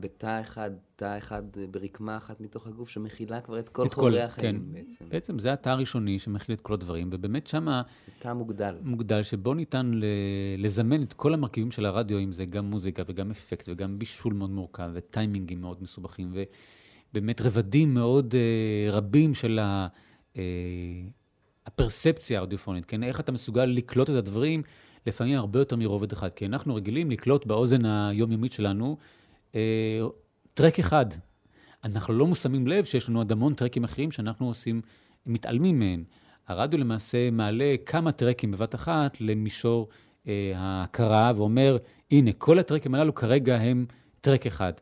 בתא אחד, תא אחד ברקמה אחת מתוך הגוף, שמכילה כבר את כל חומרי החיים כן. בעצם. בעצם זה התא הראשוני שמכיל את כל הדברים, ובאמת שמה... תא מוגדל. מוגדל, שבו ניתן לזמן את כל המרכיבים של הרדיו, אם זה גם מוזיקה וגם אפקט וגם בישול מאוד מורכב, וטיימינגים מאוד מסובכים, ובאמת רבדים מאוד uh, רבים של ה... Uh, הפרספציה האודיופונית, כן? איך אתה מסוגל לקלוט את הדברים לפעמים הרבה יותר מרובד אחד, כי אנחנו רגילים לקלוט באוזן היומיומית שלנו אה, טרק אחד. אנחנו לא שמים לב שיש לנו עוד המון טרקים אחרים שאנחנו עושים, מתעלמים מהם. הרדיו למעשה מעלה כמה טרקים בבת אחת למישור אה, ההכרה ואומר, הנה, כל הטרקים הללו כרגע הם טרק אחד.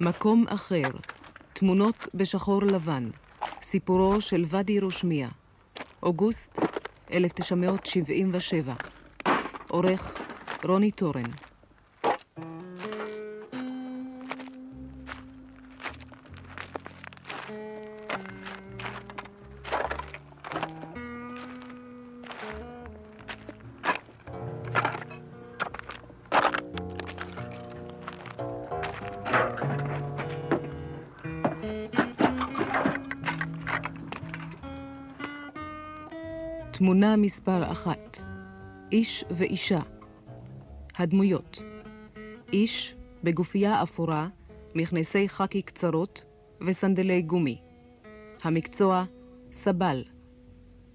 מקום אחר, תמונות בשחור לבן, סיפורו של ואדי רושמיה, אוגוסט 1977, עורך רוני טורן. מספר אחת, איש ואישה. הדמויות איש בגופייה אפורה, מכנסי חקי קצרות וסנדלי גומי. המקצוע סבל.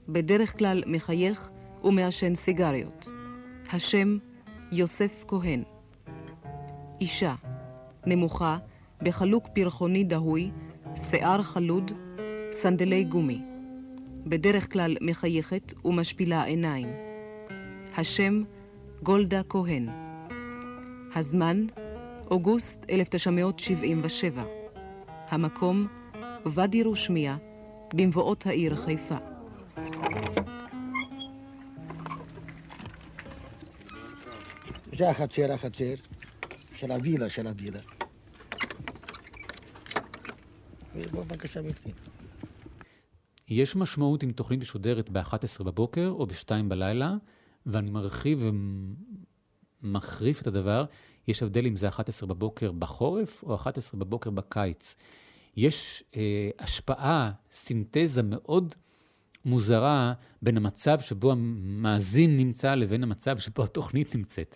בדרך כלל מחייך ומעשן סיגריות. השם יוסף כהן. אישה נמוכה, בחלוק פרחוני דהוי, שיער חלוד, סנדלי גומי. בדרך כלל מחייכת ומשפילה עיניים. השם גולדה כהן. הזמן אוגוסט 1977. המקום ואדי רושמיה, במבואות העיר חיפה. זה החצר, החצר, של הווילה, של הווילה. בבקשה, בפנים. יש משמעות אם תוכנית משודרת ב-11 בבוקר או ב-2 בלילה, ואני מרחיב ומחריף את הדבר. יש הבדל אם זה 11 בבוקר בחורף או 11 בבוקר בקיץ. יש אה, השפעה, סינתזה מאוד מוזרה בין המצב שבו המאזין נמצא לבין המצב שבו התוכנית נמצאת.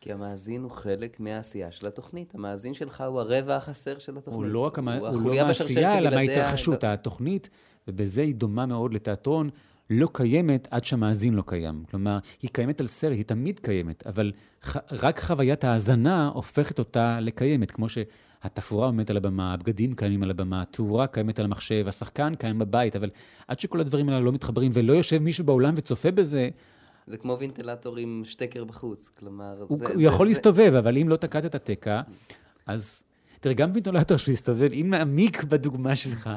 כי המאזין הוא חלק מהעשייה של התוכנית. המאזין שלך הוא הרבע החסר של התוכנית. הוא לא רק המ... הוא הוא לא מהעשייה, אלא מההתרחשות. לא... התוכנית, ובזה היא דומה מאוד לתיאטרון, לא קיימת עד שהמאזין לא קיים. כלומר, היא קיימת על סרט, היא תמיד קיימת, אבל ח... רק חוויית ההאזנה הופכת אותה לקיימת, כמו שהתפאורה עומדת על הבמה, הבגדים קיימים על הבמה, התאורה קיימת על המחשב, השחקן קיים בבית, אבל עד שכל הדברים האלה לא מתחברים ולא יושב מישהו באולם וצופה בזה, זה כמו וינטלטור עם שטקר בחוץ, כלומר... הוא, זה, הוא זה, יכול זה... להסתובב, אבל אם לא תקעת את התקע, אז... תראה, גם וינטלטור שהוא יסתובב, אם נעמיק בדוגמה שלך,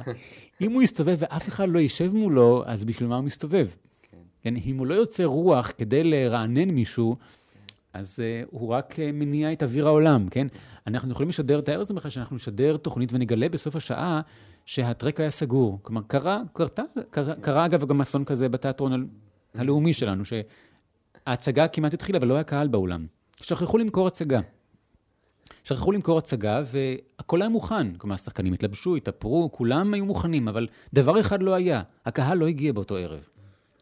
אם הוא יסתובב ואף אחד לא יישב מולו, אז בשביל מה הוא מסתובב? כן, אם הוא לא יוצא רוח כדי לרענן מישהו, אז uh, הוא רק uh, מניע את אוויר העולם, כן? אנחנו יכולים לשדר, תאר לעצמך שאנחנו נשדר תוכנית ונגלה בסוף השעה שהטרק היה סגור. כלומר, קרה, קרתה, קרה, קרה אגב גם אסון כזה בתיאטרון הלאומי שלנו, שההצגה כמעט התחילה, אבל לא היה קהל באולם. שכחו למכור הצגה. שכחו למכור הצגה, והכל היה מוכן. כלומר, השחקנים התלבשו, התאפרו, כולם היו מוכנים, אבל דבר אחד לא היה, הקהל לא הגיע באותו ערב.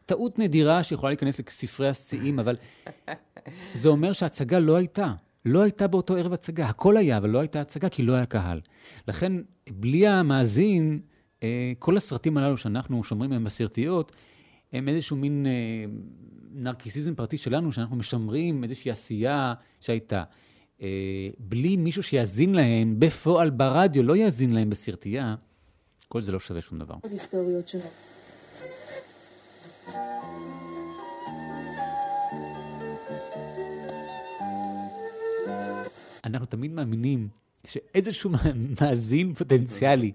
טעות נדירה שיכולה להיכנס לספרי השיאים, אבל זה אומר שההצגה לא הייתה. לא הייתה באותו ערב הצגה. הכל היה, אבל לא הייתה הצגה, כי לא היה קהל. לכן, בלי המאזין, אה, כל הסרטים הללו שאנחנו שומרים מהם בסרטיות, הם איזשהו מין אה, נרקיסיזם פרטי שלנו, שאנחנו משמרים איזושהי עשייה שהייתה. אה, בלי מישהו שיאזין להם בפועל ברדיו, לא יאזין להם בסרטייה, כל זה לא שווה שום דבר. היסטוריות. אנחנו תמיד מאמינים שאיזשהו [laughs] מאזין פוטנציאלי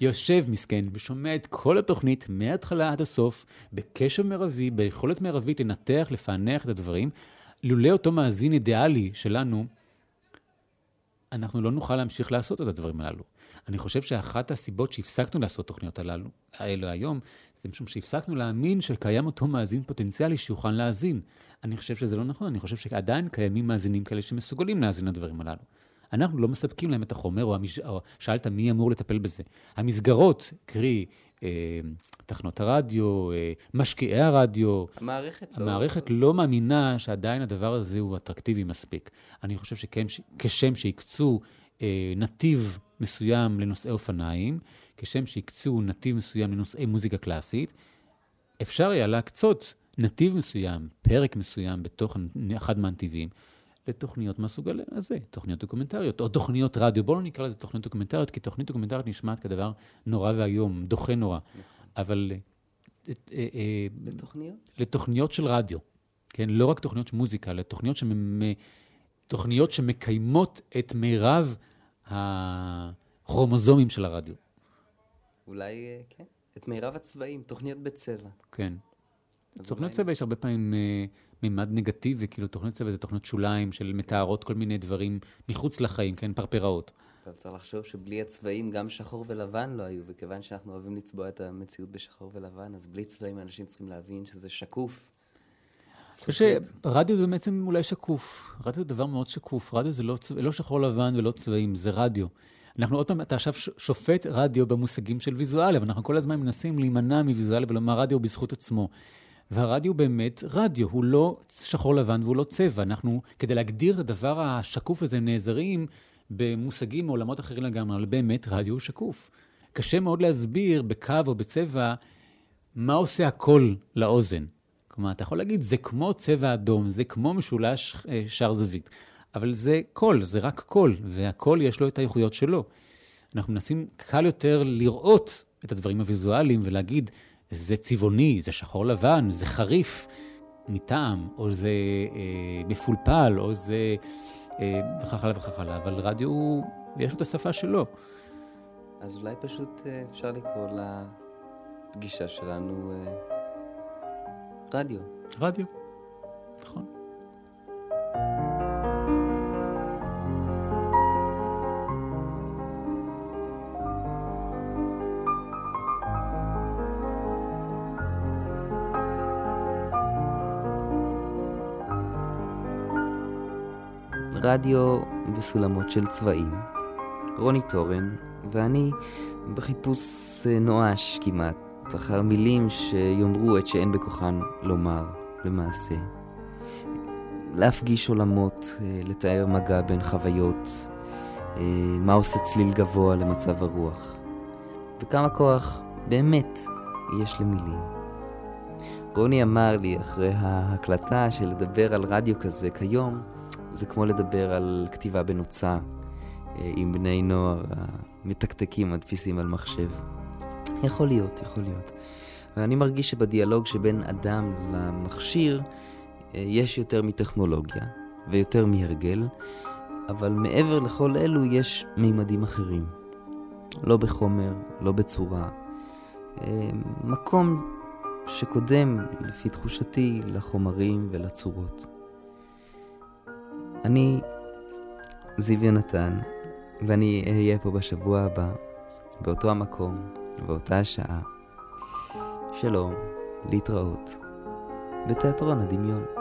יושב מסכן ושומע את כל התוכנית מההתחלה עד הסוף, בקשב מרבי, ביכולת מרבית לנתח, לפענח את הדברים. לולא אותו מאזין אידיאלי שלנו, אנחנו לא נוכל להמשיך לעשות את הדברים הללו. אני חושב שאחת הסיבות שהפסקנו לעשות תוכניות הללו, האלו היום, זה משום שהפסקנו להאמין שקיים אותו מאזין פוטנציאלי שיוכל להאזין. אני חושב שזה לא נכון, אני חושב שעדיין קיימים מאזינים כאלה שמסוגלים להאזין לדברים הללו. אנחנו לא מספקים להם את החומר, או, המש... או שאלת מי אמור לטפל בזה. המסגרות, קרי, אה, תחנות הרדיו, אה, משקיעי הרדיו, המערכת, המערכת לא... לא מאמינה שעדיין הדבר הזה הוא אטרקטיבי מספיק. אני חושב שכשם שהקצו אה, נתיב מסוים לנושאי אופניים, כשם שהקצו נתיב מסוים לנושאי מוזיקה קלאסית, אפשר היה להקצות נתיב מסוים, פרק מסוים בתוך אחד מהנתיבים, לתוכניות מהסוג הזה, תוכניות דוקומנטריות, או תוכניות רדיו. בואו לא נקרא לזה תוכניות דוקומנטריות, כי תוכנית דוקומנטרית נשמעת כדבר נורא ואיום, דוחה נורא. אבל... אה, אה, אה, לתוכניות? לתוכניות של רדיו, כן? לא רק תוכניות של מוזיקה, אלא תוכניות, שמ... תוכניות שמקיימות את מירב הכרומוזומים של הרדיו. אולי, כן, את מירב הצבעים, תוכניות בצבע. כן. תוכניות צבע יש הרבה פעמים מימד נגטיבי, כאילו תוכניות צבע זה תוכניות שוליים של מתארות כל מיני דברים מחוץ לחיים, כן, פרפראות. אבל צריך לחשוב שבלי הצבעים גם שחור ולבן לא היו, וכיוון שאנחנו אוהבים לצבוע את המציאות בשחור ולבן, אז בלי צבעים אנשים צריכים להבין שזה שקוף. אני חושב שרדיו זה בעצם אולי שקוף. רדיו זה דבר מאוד שקוף. רדיו זה לא, צבע, לא שחור לבן ולא צבעים, זה רדיו. אנחנו עוד פעם, אתה עכשיו שופט רדיו במושגים של ויזואליה, ואנחנו כל הזמן מנסים להימנע מוויזואליה ולומר רדיו בזכות עצמו. והרדיו באמת רדיו, הוא לא שחור לבן והוא לא צבע. אנחנו, כדי להגדיר את הדבר השקוף הזה, נעזרים במושגים מעולמות אחרים לגמרי, אבל באמת רדיו הוא שקוף. קשה מאוד להסביר בקו או בצבע מה עושה הקול לאוזן. כלומר, אתה יכול להגיד, זה כמו צבע אדום, זה כמו משולש אה, שער זווית, אבל זה קול, זה רק קול, והקול יש לו את האיכויות שלו. אנחנו מנסים קל יותר לראות את הדברים הוויזואליים ולהגיד, זה צבעוני, זה שחור לבן, זה חריף מטעם, או זה אה, מפולפל, או זה אה, וכך הלאה וכך הלאה, אבל רדיו, יש לו את השפה שלו. אז אולי פשוט אה, אפשר לקרוא לפגישה שלנו אה, רדיו. רדיו, נכון. רדיו בסולמות של צבעים. רוני טורן ואני בחיפוש אה, נואש כמעט, אחר מילים שיאמרו את שאין בכוחן לומר, למעשה. להפגיש עולמות, אה, לתאר מגע בין חוויות, אה, מה עושה צליל גבוה למצב הרוח. וכמה כוח באמת יש למילים. רוני אמר לי אחרי ההקלטה שלדבר על רדיו כזה כיום, זה כמו לדבר על כתיבה בנוצה אה, עם בני נוער המתקתקים, הדפיסים על מחשב. יכול להיות, יכול להיות. ואני מרגיש שבדיאלוג שבין אדם למכשיר אה, יש יותר מטכנולוגיה ויותר מהרגל, אבל מעבר לכל אלו יש מימדים אחרים. לא בחומר, לא בצורה. אה, מקום שקודם, לפי תחושתי, לחומרים ולצורות. אני זיו יונתן, ואני אהיה פה בשבוע הבא, באותו המקום, באותה השעה. שלום, להתראות, בתיאטרון הדמיון.